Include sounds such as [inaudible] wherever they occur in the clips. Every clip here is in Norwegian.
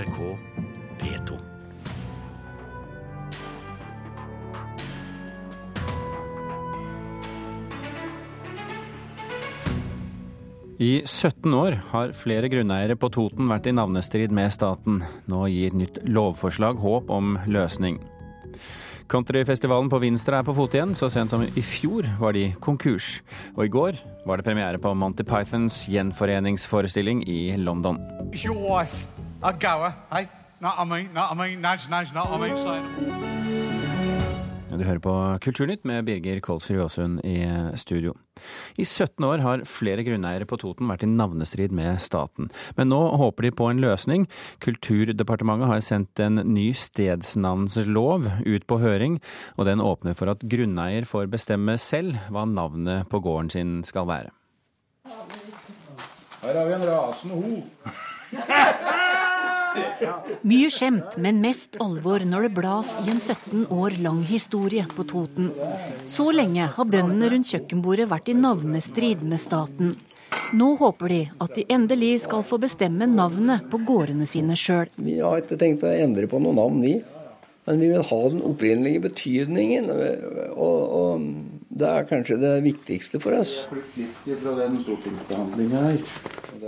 NRK P2. I 17 år har flere grunneiere på Toten vært i navnestrid med staten. Nå gir nytt lovforslag håp om løsning. Countryfestivalen på Vinstra er på fote igjen. Så sent som i fjor var de konkurs. Og i går var det premiere på Monty Pythons gjenforeningsforestilling i London. Is your wife a goer, eh? Not I mean, not I mean, nudge, nudge, not I mean, saying. Du hører på Kulturnytt med Birger Kolsrud Aasund i studio. I 17 år har flere grunneiere på Toten vært i navnestrid med staten. Men nå håper de på en løsning. Kulturdepartementet har sendt en ny stedsnavnslov ut på høring, og den åpner for at grunneier får bestemme selv hva navnet på gården sin skal være. Her har vi en rasende ho. [laughs] Mye skjemt, men mest alvor når det blas i en 17 år lang historie på Toten. Så lenge har bøndene rundt kjøkkenbordet vært i navnestrid med staten. Nå håper de at de endelig skal få bestemme navnet på gårdene sine sjøl. Vi har ikke tenkt å endre på noe navn, vi. Men vi vil ha den opprinnelige betydningen. Og, og det er kanskje det viktigste for oss.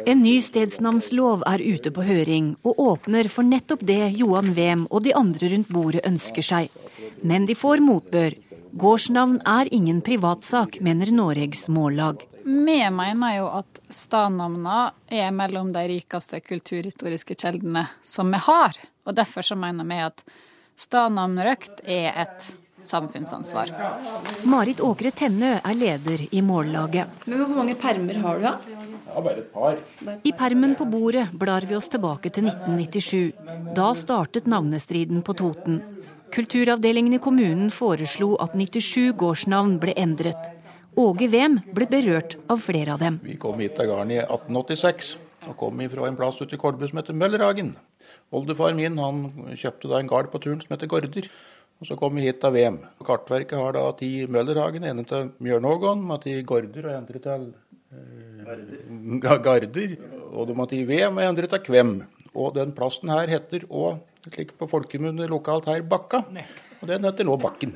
En ny stedsnavnslov er ute på høring, og åpner for nettopp det Johan Wem og de andre rundt bordet ønsker seg. Men de får motbør. Gårdsnavn er ingen privatsak, mener Noregs Mållag. Vi mener jo at stadnavna er mellom de rikeste kulturhistoriske kjeldene som vi har. Og derfor så mener vi at stadnavnrøkt er et samfunnsansvar. Marit Åkre Tennø er leder i Mållaget. Men Hvor mange permer har du, da? Ja, bare et par. I permen på bordet blar vi oss tilbake til 1997. Da startet navnestriden på Toten. Kulturavdelingen i kommunen foreslo at 97 gårdsnavn ble endret. Åge Wem ble berørt av flere av dem. Vi kom hit til gården i 1886 og kom fra en plass ute i Kolbu som heter Møllerhagen. Oldefaren min han kjøpte da en gard på turen som heter Gorder. Og Så kom vi hit til VM. Kartverket har da ti Møllerhagen, en til Mjørnågon, med ti Gorder og en til eh, Garder. Og de har ti VM og en til Kvem. Og den plassen her heter òg, slik på folkemunne lokalt her, Bakka. Og den heter nå Bakken.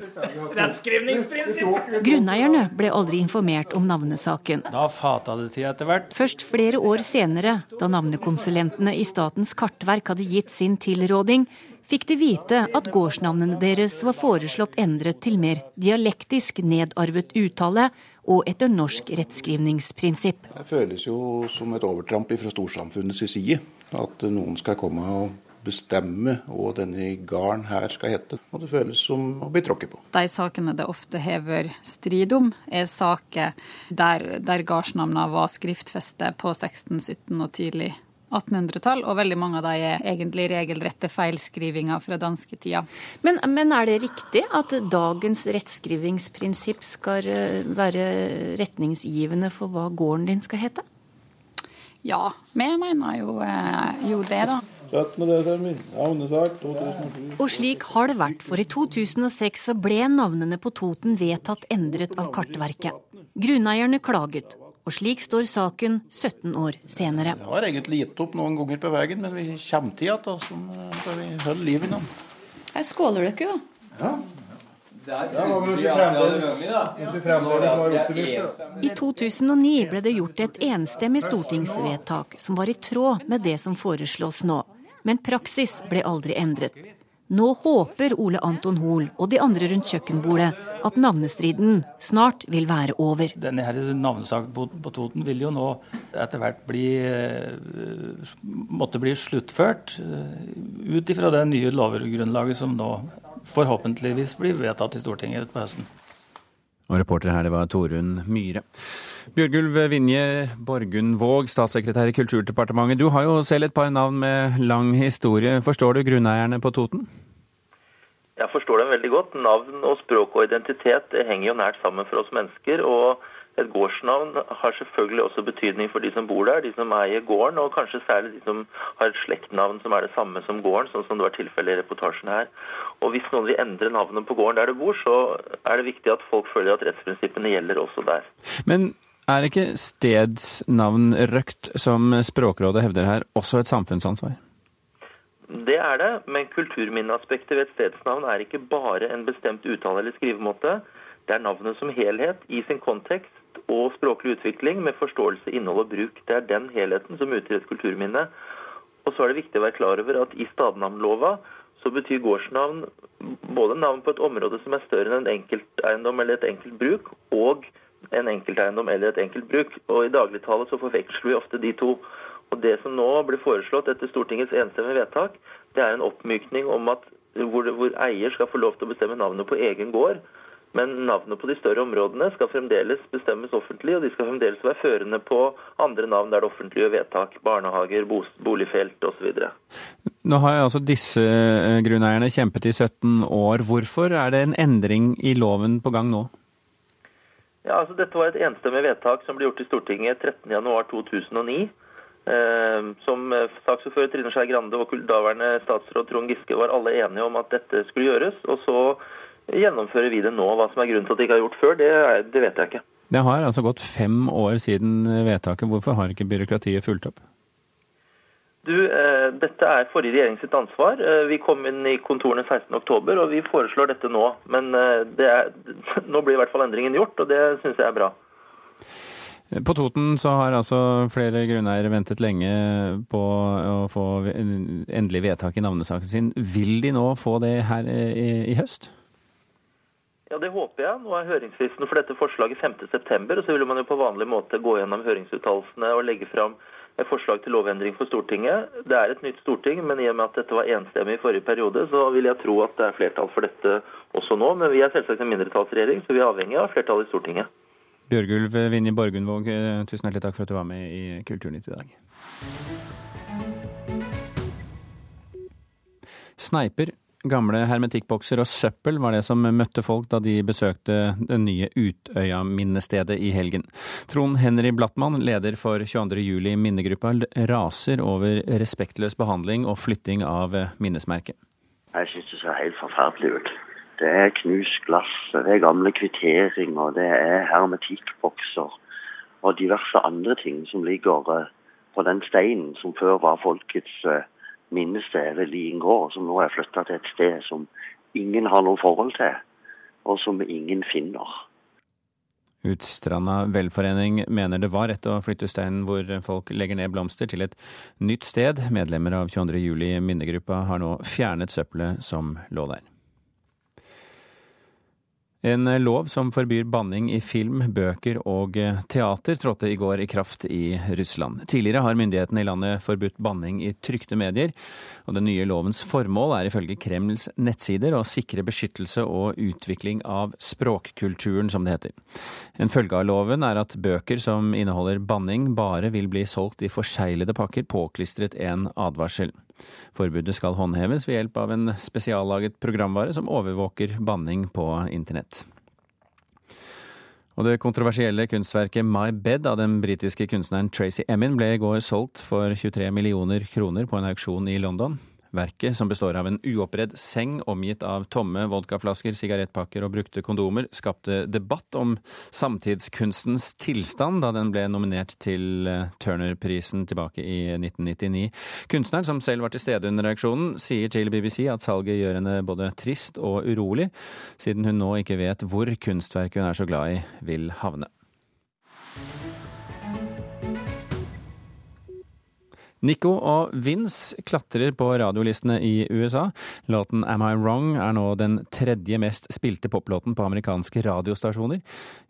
Grunneierne ble aldri informert om navnesaken. Da fata det til etter hvert. Først flere år senere, da navnekonsulentene i Statens kartverk hadde gitt sin tilråding, fikk de vite at gårdsnavnene deres var foreslått endret til mer dialektisk nedarvet uttale og etter norsk rettskrivningsprinsipp. Det føles jo som et overtramp fra storsamfunnets side. At noen skal komme og bestemme hva denne garden her skal hete. Og det føles som å bli tråkket på. De sakene det ofte hever strid om, er saker der, der gardsnavnene var skriftfestet på 16-, 17- og tidlig 1800-tall, og veldig mange av de er egentlig regelrette feilskrivinger fra dansketida. Men, men er det riktig at dagens rettskrivingsprinsipp skal eh, være retningsgivende for hva gården din skal hete? Ja, vi mener jo, eh, jo det, da. 17. desember, navnesak 2007. Og slik har det vært, for i 2006 så ble navnene på Toten vedtatt endret av Kartverket. Grunneierne klaget, og slik står saken 17 år senere. Vi har egentlig gitt opp noen ganger på veien, men vi kommer til igjen, så vi holder liv i den. Her skåler dere jo. Ja? I 2009 ble det gjort et enstemmig stortingsvedtak som var i tråd med det som foreslås nå. Men praksis ble aldri endret. Nå håper Ole Anton Hoel og de andre rundt kjøkkenbordet at navnestriden snart vil være over. Denne her navnesaken på, på Toten vil jo nå etter hvert bli eh, måtte bli sluttført eh, ut ifra det nye lovgrunnlaget som nå forhåpentligvis blir vedtatt i Stortinget på høsten. Og reporter her, det var Torunn Myhre. Bjørgulv Vinje Borgund Våg, statssekretær i Kulturdepartementet. Du har jo selv et par navn med lang historie. Forstår du grunneierne på Toten? Jeg forstår dem veldig godt. Navn og språk og identitet henger jo nært sammen for oss mennesker. og et gårdsnavn har selvfølgelig også betydning for de som bor der, de som eier gården, og kanskje særlig de som har et slektnavn som er det samme som gården, sånn som det var tilfellet i reportasjen her. Og Hvis noen vil endre navnet på gården der du bor, så er det viktig at folk føler at rettsprinsippene gjelder også der. Men er ikke stedsnavn røkt, som Språkrådet hevder her, også et samfunnsansvar? Det er det, men kulturminneaspektet ved et stedsnavn er ikke bare en bestemt uttale eller skrivemåte. Det er navnet som helhet, i sin kontekst og språklig utvikling, med forståelse, innhold og bruk. Det er den helheten som utgjør et kulturminne. Og så er det viktig å være klar over at i stadnavnlova så betyr gårdsnavn både navn på et område som er større enn en enkelteiendom eller et enkelt bruk, og en enkelteiendom eller et enkelt bruk. Og I dagligtale så forveksler vi ofte de to. Og Det som nå blir foreslått etter Stortingets enstemmige vedtak, det er en oppmykning om at hvor, hvor eier skal få lov til å bestemme navnet på egen gård. Men navnet på de større områdene skal fremdeles bestemmes offentlig, og de skal fremdeles være førende på andre navn der det offentlige gjør vedtak. Barnehager, boligfelt osv. Nå har altså disse eh, grunneierne kjempet i 17 år. Hvorfor er det en endring i loven på gang nå? Ja, altså Dette var et enstemmig vedtak som ble gjort i Stortinget 13.1.2009. Eh, som saksordfører Trine Skei Grande og daværende statsråd Trond Giske var alle enige om at dette skulle gjøres. og så gjennomfører vi det nå. Hva som er grunnen til at de ikke har gjort før, det, det vet jeg ikke. Det har altså gått fem år siden vedtaket. Hvorfor har ikke byråkratiet fulgt opp? Du, eh, Dette er forrige regjering sitt ansvar. Eh, vi kom inn i kontorene 16.10, og vi foreslår dette nå. Men eh, er, [laughs] nå blir i hvert fall endringen gjort, og det syns jeg er bra. På Toten så har altså flere grunneiere ventet lenge på å få endelig vedtak i navnesaken sin. Vil de nå få det her i, i høst? Ja, Det håper jeg. Nå er høringsfristen for dette forslaget 5.9. og Så vil man jo på vanlig måte gå gjennom høringsuttalelsene og legge fram et forslag til lovendring for Stortinget. Det er et nytt storting, men i og med at dette var enstemmig i forrige periode, så vil jeg tro at det er flertall for dette også nå. Men vi er selvsagt en mindretallsregjering, så vi er avhengig av flertallet i Stortinget. Bjørgulv Vinje Borgundvåg, tusen hjertelig takk for at du var med i Kulturnytt i dag. Sneiper Gamle hermetikkbokser og søppel var det som møtte folk da de besøkte det nye Utøya-minnestedet i helgen. Trond Henry Blattmann, leder for 22. juli minnegruppa, raser over respektløs behandling og flytting av minnesmerket. Jeg synes det ser helt forferdelig ut. Det er knust glass, det er gamle kvitteringer, det er hermetikkbokser og diverse andre ting som ligger eh, på den steinen som før var folkets minnested ved Lien gård, som nå er flytta til et sted som ingen har noe forhold til, og som ingen finner. Utstranda velforening mener det var rett å flytte steinen hvor folk legger ned blomster til et nytt sted. Medlemmer av 22. juli minnegruppa har nå fjernet søppelet som lå der. En lov som forbyr banning i film, bøker og teater trådte i går i kraft i Russland. Tidligere har myndighetene i landet forbudt banning i trykte medier, og den nye lovens formål er ifølge Kremls nettsider å sikre beskyttelse og utvikling av språkkulturen, som det heter. En følge av loven er at bøker som inneholder banning bare vil bli solgt i forseglede pakker påklistret en advarsel. Forbudet skal håndheves ved hjelp av en spesiallaget programvare som overvåker banning på internett. Og det kontroversielle kunstverket My Bed av den britiske kunstneren Tracy Emin ble i går solgt for 23 millioner kroner på en auksjon i London. Verket, som består av en uoppredd seng omgitt av tomme vodkaflasker, sigarettpakker og brukte kondomer, skapte debatt om samtidskunstens tilstand da den ble nominert til eh, Turner-prisen tilbake i 1999. Kunstneren, som selv var til stede under reaksjonen, sier til BBC at salget gjør henne både trist og urolig, siden hun nå ikke vet hvor kunstverket hun er så glad i, vil havne. Nico og Vince klatrer på radiolistene i USA. Låten Am I Wrong er nå den tredje mest spilte poplåten på amerikanske radiostasjoner.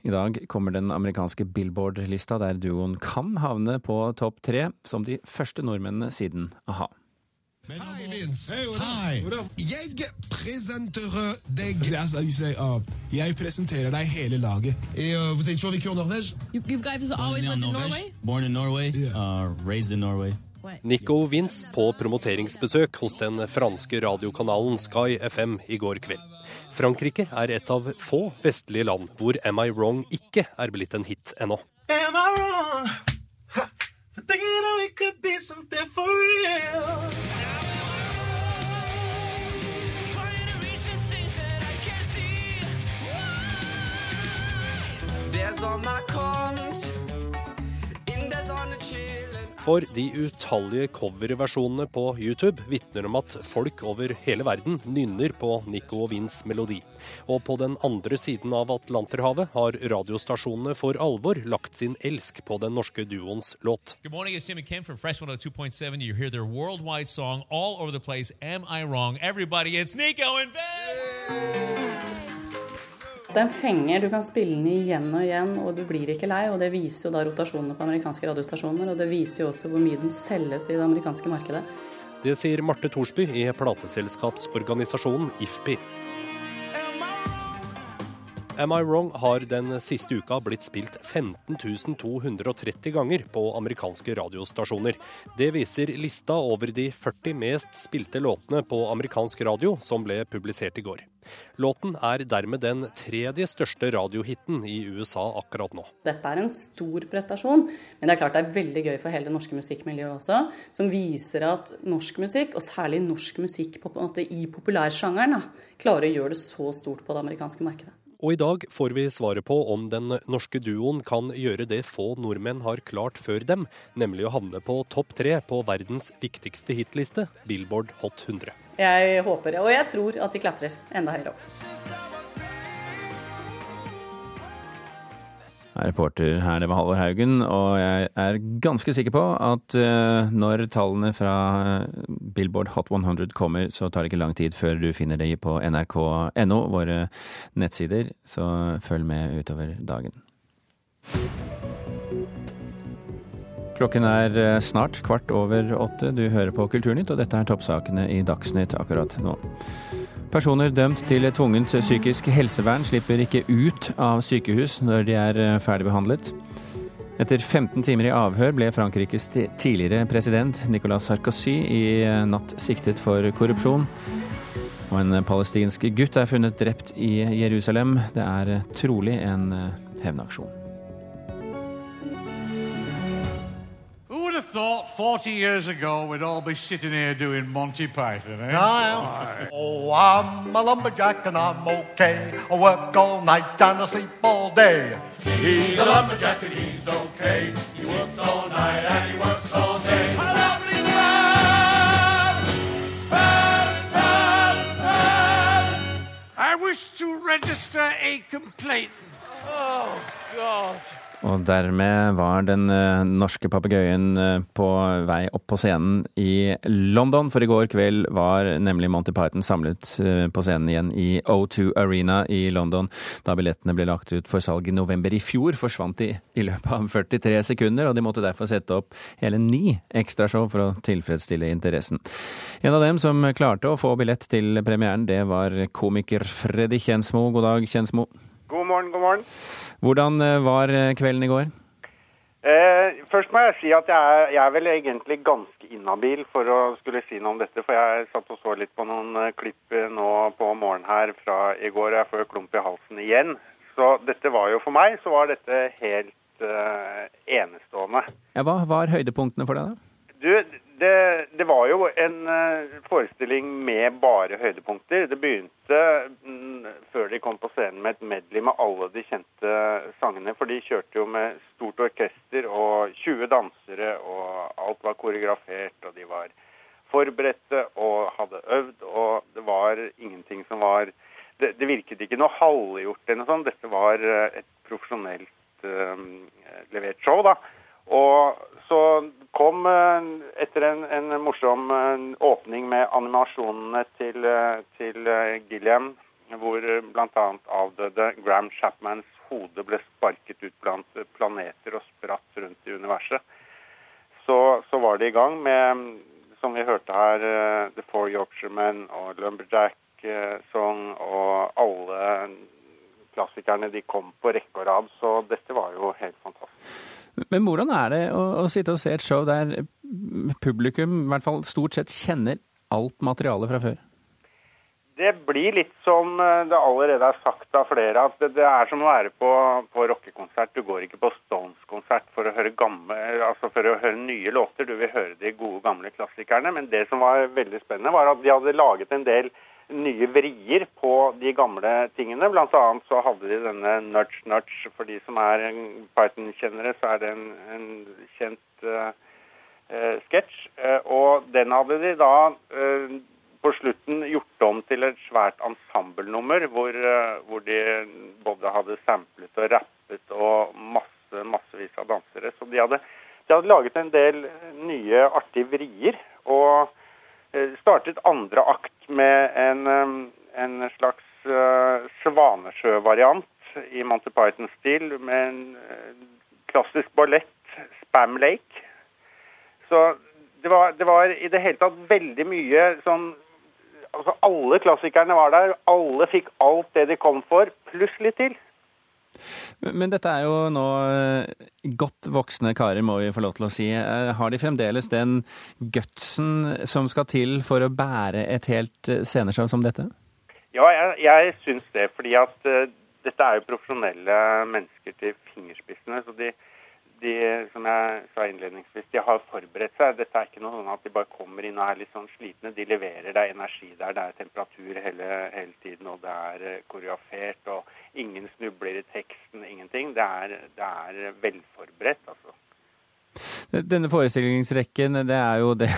I dag kommer den amerikanske Billboard-lista der duoen kan havne på topp tre, som de første nordmennene siden a-ha. Hi, Vince. Hei. Jeg presenterer deg altså, uh, Jeg presenterer deg hele laget. Et, uh, vous avez toujours vécu en Norvège? You, you guys always lived in Norway? Born in Norway, yeah. uh, raised in Norway. Nico Vince på promoteringsbesøk hos den franske radiokanalen Sky FM i går kveld. Frankrike er et av få vestlige land hvor Am I Wrong ikke er blitt en hit ennå. For de utallige coverversjonene på YouTube vitner om at folk over hele verden nynner på Nico og Vins melodi. Og på den andre siden av Atlanterhavet har radiostasjonene for alvor lagt sin elsk på den norske duoens låt. Good morning, it's Tim and Kim from Fresh 102.7. You hear their worldwide song all over the place. Am I wrong? Everybody, it's Nico and Vince! Det er en fenger. Du kan spille den igjen og igjen, og du blir ikke lei. og Det viser jo da rotasjonene på amerikanske radiostasjoner, og det viser jo også hvor mye den selges i det amerikanske markedet. Det sier Marte Thorsby i plateselskapsorganisasjonen IFPI. Am I Wrong har den siste uka blitt spilt 15 230 ganger på amerikanske radiostasjoner. Det viser lista over de 40 mest spilte låtene på amerikansk radio som ble publisert i går. Låten er dermed den tredje største radiohiten i USA akkurat nå. Dette er en stor prestasjon, men det er klart det er veldig gøy for hele det norske musikkmiljøet også. Som viser at norsk musikk, og særlig norsk musikk på, på måte, i populærsjangeren, klarer å gjøre det så stort på det amerikanske markedet. Og i dag får vi svaret på om den norske duoen kan gjøre det få nordmenn har klart før dem, nemlig å havne på topp tre på verdens viktigste hitliste, Billboard Hot 100. Jeg håper, og jeg tror, at de klatrer enda høyere opp. Reporter her, det var Halvor Haugen, og jeg er ganske sikker på at uh, når tallene fra eh, Billboard Hot 100 kommer, så tar det ikke lang tid før du finner det på nrk.no, våre nettsider, så følg med utover dagen. Klokken er eh, snart kvart over åtte. Du hører på Kulturnytt, og dette er toppsakene i Dagsnytt akkurat nå. Personer dømt til tvungent psykisk helsevern slipper ikke ut av sykehus når de er eh, ferdigbehandlet. Etter 15 timer i avhør ble Frankrikes tidligere president Nicolas Sarkozy i eh, natt siktet for korrupsjon. Og en palestinsk gutt er funnet drept i Jerusalem. Det er eh, trolig en hevnaksjon. Thought 40 years ago we'd all be sitting here doing Monty Python, eh? I am. Oh, I'm a lumberjack and I'm okay. I work all night and I sleep all day. He's a lumberjack and he's okay. He works all night and he works all day. A lovely man! Man, man, man! I wish to register a complaint. Oh, God. Og dermed var den eh, norske papegøyen eh, på vei opp på scenen i London, for i går kveld var nemlig Monty Python samlet eh, på scenen igjen i O2 Arena i London. Da billettene ble lagt ut for salg i november i fjor, forsvant de i løpet av 43 sekunder, og de måtte derfor sette opp hele ni ekstrashow for å tilfredsstille interessen. En av dem som klarte å få billett til premieren, det var komiker Freddy Kjensmo. God dag, Kjensmo. God morgen, god morgen. Hvordan eh, var eh, kvelden i går? Eh, først må jeg si at jeg er, jeg er, vel egentlig ganske inhabil for å skulle si noe om dette. For jeg satt og så litt på noen eh, klipp nå på morgenen her fra i går. og Jeg får klump i halsen igjen. Så dette var jo for meg, så var dette helt eh, enestående. Ja, hva var høydepunktene for deg, da? Du, det, det, var jo en forestilling med bare høydepunkter. Det begynte før de kom på scenen med et medley med alle de kjente sangene. For de kjørte jo med stort orkester og 20 dansere, og alt var koreografert, og de var forberedte og hadde øvd, og det var ingenting som var Det, det virket ikke noe halvgjort eller noe sånt. Dette var uh, et profesjonelt uh, levert show, da. Og så kom eh, etter en, en morsom eh, åpning med animasjonene til, eh, til Gilliam, bl.a. avdøde Gram Chapmans hode ble sparket ut blant planeter og spratt rundt i universet. Så, så var de i gang med, som vi hørte her, The Four Yorkshiremen og Lumberjack Song og alle klassikerne de kom på rekke og rad. Så dette var jo helt fantastisk. Men hvordan er det å, å, sitte og se et show der publikum i hvert fall stort sett kjenner alt materialet fra før? Det blir litt som eh, det allerede er sagt av flere, at det, det er som å være på, på rockekonsert. Du går ikke på Stones-konsert for altså for å høre nye låter, du vil høre de gode, gamle klassikerne. Men det som var veldig spennende, var at de hadde laget en del nye vrier på de gamle tingene. Blant annet så hadde de denne nudge nudge. For de som er Python-kjennere, så er det en, en kjent uh, uh sketsj. Uh, og den hadde de da eh, på slutten gjort om til et svært ensemblenummer, hvor, eh, hvor de både hadde samplet og rappet og masse, massevis av dansere. Så de hadde, de hadde laget en del nye artige vrier. Og eh, startet andre akt med en, eh, en slags Svanesjø-variant i Monty Python-stil, med en klassisk ballett, Spam Lake. Så det var, det var i det hele tatt veldig mye sånn Altså alle klassikerne var der. Alle fikk alt det de kom for, pluss litt til. Men dette er jo nå eh, godt voksne karer, må vi få lov til å si. Eh, Har de fremdeles den gutsen som skal til for å bære et helt eh, sceneshow som dette? Ja, jeg, jeg syns det. Fordi at dette er jo profesjonelle mennesker til fingerspissene. Så de, de, som jeg sa innledningsvis, de har forberedt seg. Dette er ikke noe sånn at de bare kommer inn og er litt sånn slitne. De leverer deg energi der. Det er temperatur hele, hele tiden, og det er eh, koreografert. Og ingen snubler i teksten, ingenting. Det er, det er velforberedt, altså. Denne forestillingsrekken, det er jo det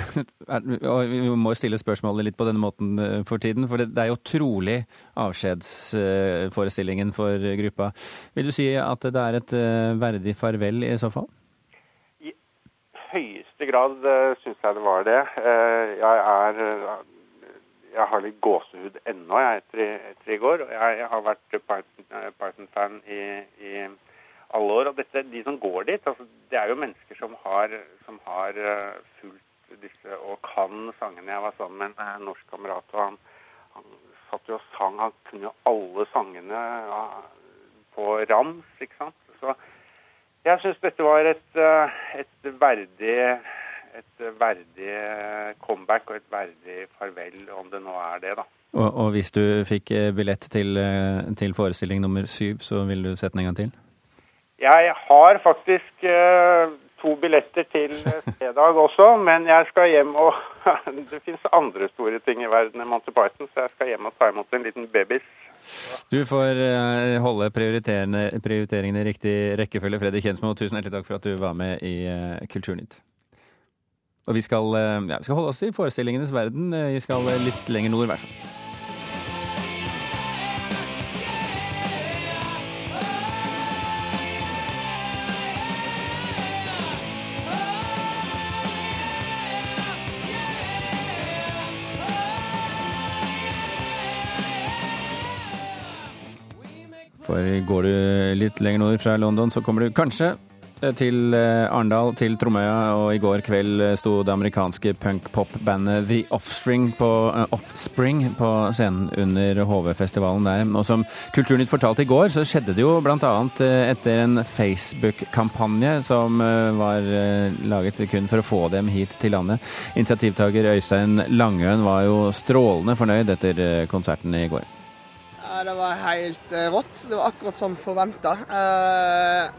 [laughs] Vi må stille spørsmålet litt på denne måten eh, for tiden, for det, er jo trolig avskjedsforestillingen for gruppa. Vil du si at det er et eh, verdig farvel i så fall? I høyeste grad uh, syns jeg det var det. Eh, jeg er eh, Jeg har litt gåsehud ennå jeg etter, i- går. Jeg, jeg har vært Python- eh, Python-fan i, i alle år. Og dette, de som går dit, altså, det er jo mennesker som har, som har eh, fulgt disse og kan sangene. Jeg var sammen med en eh, norsk kamerat, og han, han satt jo og sang. Han kunne jo alle sangene ja, på rams, ikke sant. Så jeg syns dette var et, eh, et verdig et verdig comeback og et verdig farvel, om det nå er det, da. Og, og hvis du fikk eh, billett til, eh, til forestilling nummer syv, så ville du sett den en gang til? Jeg har faktisk eh, to billetter til eh, fredag også, men jeg skal hjem og [laughs] Det fins andre store ting i verden enn Monty Python, så jeg skal hjem og ta imot en liten babys. Du får eh, holde prioriteringene i riktig rekkefølge. Fredrik Kjensmo, tusen hjertelig takk for at du var med i Kulturnytt. Og vi skal, ja, vi skal holde oss til forestillingenes verden. Vi skal litt lenger nord, i hvert fall. For går du litt lenger nord fra London, så kommer du kanskje eh, til eh, Arendal, til Tromøya, og i går kveld eh, sto det amerikanske punk-pop-bandet The Offspring på, Offspring på scenen under HV-festivalen der. Og som Kulturnytt fortalte i går, så skjedde det jo bl.a. etter en Facebook-kampanje som var laget kun for å få dem hit til landet. Initiativtaker Øystein Langøen var jo strålende fornøyd etter konserten i går. Det var helt eh, rått. Det var akkurat som forventa.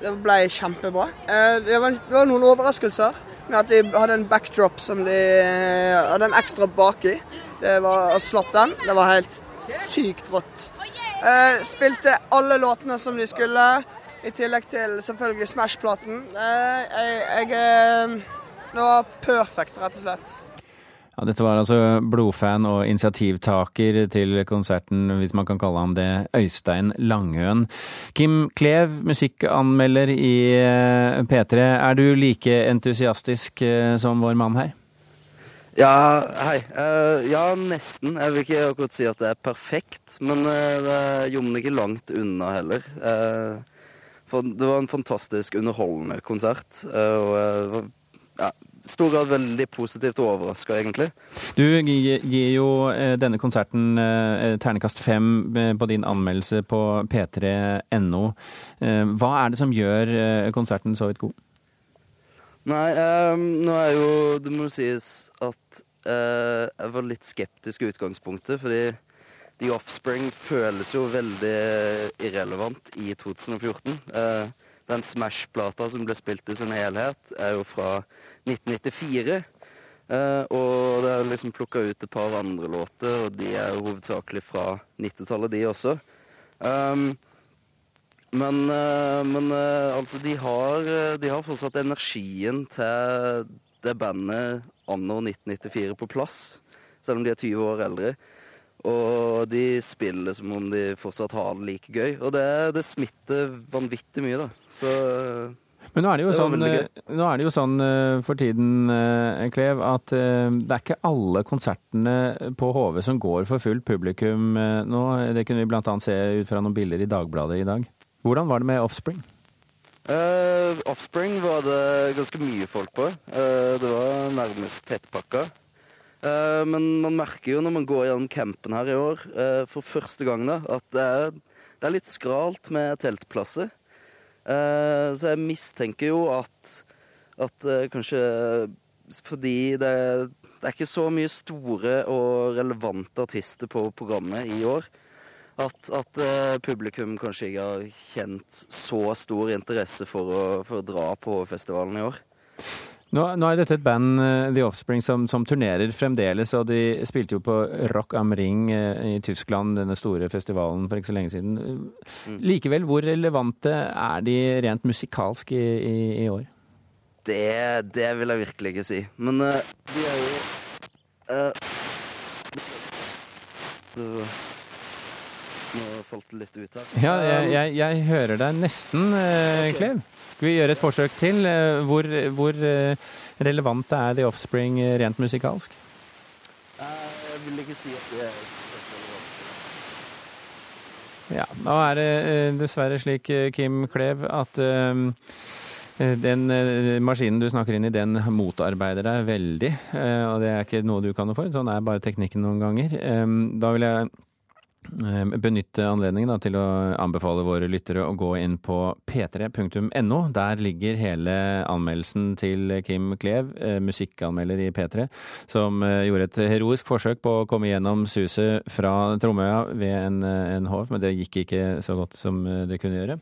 det ble kjempebra. Eh, det, var, noen overraskelser med at de hadde en backdrop som de eh, hadde en ekstra baki. Det var, og slapp den. Det var helt sykt rått. Eh, spilte alle låtene som de skulle, i tillegg til selvfølgelig Smash-platen. Eh, jeg, jeg eh, Det var perfekt, rett og slett. Ja, dette var altså blodfan og initiativtaker til konserten, hvis man kan kalle ham det, Øystein Langøen. Kim Klev, musikkanmelder i eh, P3. Er du like entusiastisk eh, som vår mann her? Ja, hei. Eh, ja, nesten. Jeg vil ikke akkurat si at det er perfekt, men det jommer ikke langt unna heller. Det var en fantastisk underholdende konsert, og ja, stor grad veldig positivt overraska, egentlig. Du gir jo eh, denne konserten eh, ternekast fem eh, på din anmeldelse på p3.no. Eh, Hva er det som gjør eh, konserten så vidt god? Nei, um, nå er jo Det må sies at uh, jeg var litt skeptisk i utgangspunktet, fordi The Offspring føles jo veldig irrelevant i 2014. Uh, den Smash-plata som ble spilt i sin helhet, er jo fra 1994. Eh, og det er liksom plukka ut et par andre låter, og de er jo hovedsakelig fra 90-tallet, de også. Um, men, uh, men uh, altså, de har, de har fortsatt energien til det bandet anno 1994 på plass, selv om de er 20 år eldre. Og de spiller som om de fortsatt har det like gøy. Og det, det smitter vanvittig mye, da. Så Men nå er det jo Det sånn, eh, er det jo sånn eh, for tiden, eh, Klev, at det er ikke alle konsertene på HV som går for fullt publikum nå. Det kunne vi annet se ut fra noen bilder i Dagbladet i dag. Hvordan var det med Offspring? Uh, Offspring var det ganske mye folk på. Uh, det var nærmest tettpakka. Uh, men man merker jo når man går gjennom campen her i år, for første gang, da, at det er, det er litt skralt med teltplasser. Eh, så jeg mistenker jo at, at eh, kanskje fordi det, det er ikke så mye store og relevante artister på programmet i år, at, at eh, publikum kanskje ikke har kjent så stor interesse for å, for å dra på festivalen i år. Nå, nå er dette et band, eh, The Offspring, som, som turnerer fremdeles, og de spilte jo på Rock am Ring eh, i Tyskland, denne store festivalen for ikke så lenge siden. Likevel, hvor relevante er de rent musikalsk i, i, i år? Det, det vil jeg virkelig ikke si. Men uh, de er jo Nå falt litt ut her. Ja, jeg, jeg, jeg hører deg nesten, eh, Klev. Skal vi gjøre et forsøk til? Eh, Hvor, hvor eh, relevant er The Offspring eh, rent musikalsk? Jeg vil ikke si at det er Ja, nå er det dessverre slik, Kim Klev, at den maskinen du snakker inn i, den motarbeider deg veldig. Og det er ikke noe du kan noe for. Sånn er bare teknikken noen ganger. Da vil jeg benytte anledningen da, til å anbefale våre lyttere å gå inn på p3.no. Der ligger hele anmeldelsen til Kim Klev, eh, musikkanmelder i P3, som eh, gjorde et heroisk forsøk på å komme gjennom suset fra Tromøya ved en, eh, en hov, men det gikk ikke så godt som eh, det kunne gjøre.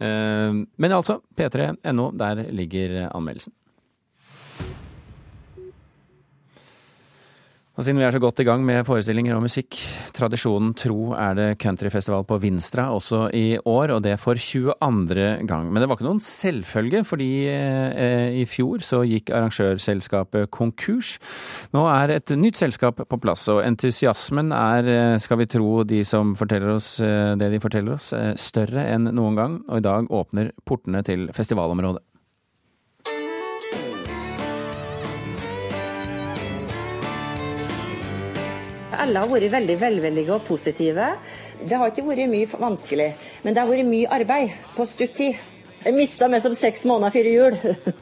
Eh, Men altså, p3.no, der ligger anmeldelsen. Og siden vi er så godt i gang med forestillinger og musikk, tradisjonen tro er det countryfestival på Vinstra også i år, og det for 22. gang. Men det var ikke noen selvfølge, fordi eh, i fjor så gikk arrangørselskapet konkurs. Nå er et nytt selskap på plass, og entusiasmen er, eh, skal vi tro de som forteller oss eh, det de forteller oss, eh, større enn noen gang, og i dag åpner portene til festivalområdet. Alle har vært veldig velvillige og positive. Det har ikke vært mye vanskelig, men det har vært mye arbeid på stutt tid. Jeg mista meg som seks måneder før jul.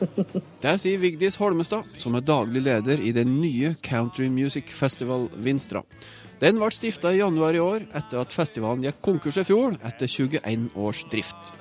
[laughs] Det sier Vigdis Holmestad, som er daglig leder i den nye Country Music Festival Vinstra. Den ble stifta i januar i år, etter at festivalen gikk konkurs i fjor etter 21 års drift.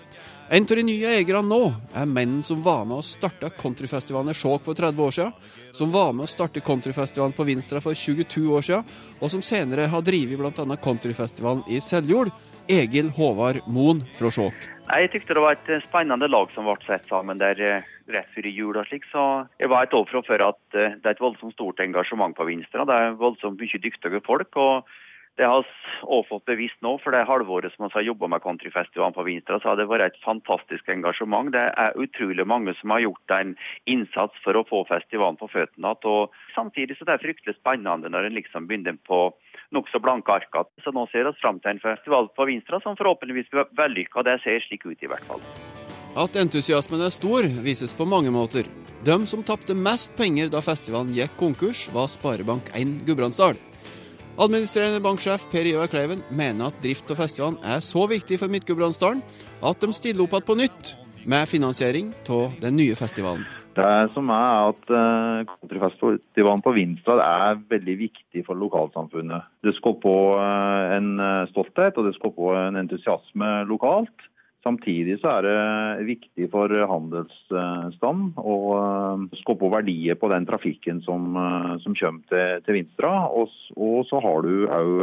En av de nye eierne nå er mennene som var med å starte countryfestivalen i Skjåk for 30 år siden, som var med å starte countryfestivalen på Vinstra for 22 år siden, og som senere har drevet bl.a. countryfestivalen i Seljord, Egil Håvard Moen fra Skjåk. Jeg tykte det var et spennende lag som ble satt sammen der eh, rett før jul og slik. Så jeg var et år fra før at eh, det er et voldsomt stort engasjement på Vinstra. Det er voldsomt mye dyktige folk. og det har vi fått bevisst nå, for det halvåret som vi har jobba med countryfestivalen på Vinstra, så har det vært et fantastisk engasjement. Det er utrolig mange som har gjort en innsats for å få festivalen på føttene igjen. Samtidig så det er fryktelig spennende når en liksom begynner på nokså blanke ark. Så nå ser vi fram til en festival på Vinstra som forhåpentligvis blir vellykka. Det ser slik ut i hvert fall. At entusiasmen er stor, vises på mange måter. De som tapte mest penger da festivalen gikk konkurs, var Sparebank1 Gudbrandsdal. Administrerende banksjef Per Ivar Kleiven mener at drift av festivalen er så viktig for Midt-Gudbrandsdalen at de stiller opp igjen på nytt med finansiering av den nye festivalen. Det som er at eh, Countryfestivalen på Vinstra er veldig viktig for lokalsamfunnet. Det skal på eh, en eh, stolthet og det skal på en entusiasme lokalt. Samtidig så er det viktig for handelsstand å eh, skape verdier på den trafikken som, eh, som kommer til, til Vinstra. Og, og så har du òg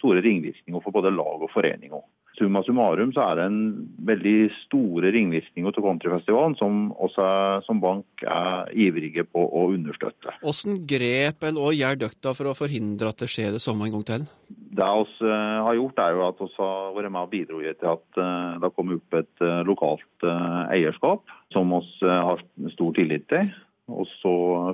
store ringvirkninger for både lag og foreninger. Summa summarum så er det en veldig store ringvirkninger til countryfestivalen som også som bank er ivrige på å understøtte. Hvordan grep eller gjør dere for å forhindre at det skjer det samme en gang til? Det vi har gjort, er jo at vi har vært med og bidratt til at eh, det har kommet opp et eh, lokalt eh, eierskap som vi har stor tillit til. Og så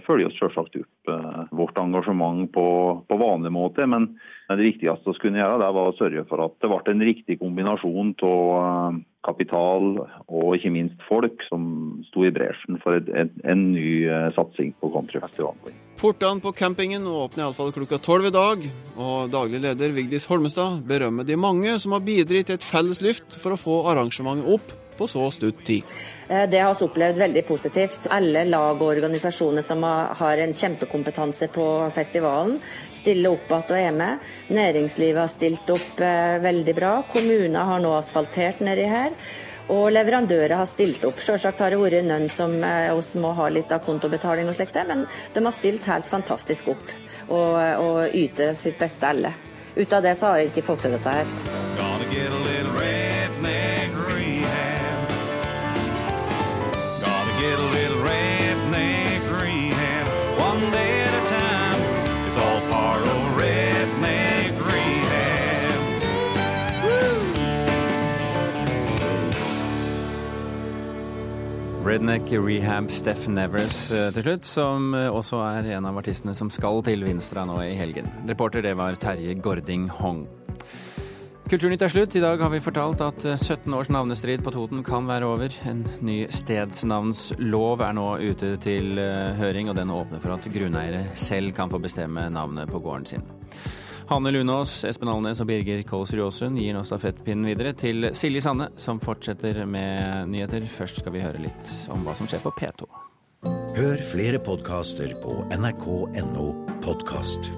følger vi selvsagt opp eh, vårt engasjement på, på vanlig måte. Men det viktigste vi kunne gjøre, det var å sørge for at det ble en riktig kombinasjon av eh, kapital og ikke minst folk som sto i bresjen for et, et, en ny eh, satsing på countryfestivalen. Portene på campingen åpner iallfall klokka tolv i dag, og daglig leder Vigdis Holmestad berømmer de mange som har bidratt til et felles lyft for å få arrangementet opp på så stutt tid. Eh, det har vi opplevd veldig positivt. Alle lag og organisasjoner som har en kjempekompetanse på festivalen, stiller opp igjen og er med. Næringslivet har stilt opp eh, veldig bra. Kommuner har nå asfaltert nedi her. Og leverandører har stilt opp. Selvsagt har det vært noen som oss eh, må ha litt av kontobetaling og slikt, men de har stilt helt fantastisk opp og, og yter sitt beste alle. Ut av det så har vi ikke fått til dette her. Redneck Rehab Steff Nevers eh, til slutt, som eh, også er en av artistene som skal til Vinstra nå i helgen. Reporter det var Terje Gording Hong. Kulturnytt er slutt. I dag har vi fortalt at 17 års navnestrid på Toten kan være over. En ny stedsnavnslov er nå ute til eh, høring, og den åpner for at grunneiere selv kan få bestemme navnet på gården sin. Hanne Lunås, Espen Alnes og Birger Kolsrud Aasund gir nå stafettpinnen videre til Silje Sanne, som fortsetter med nyheter. Først skal vi høre litt om hva som skjer på P2. Hør flere podkaster på nrk.no podkast.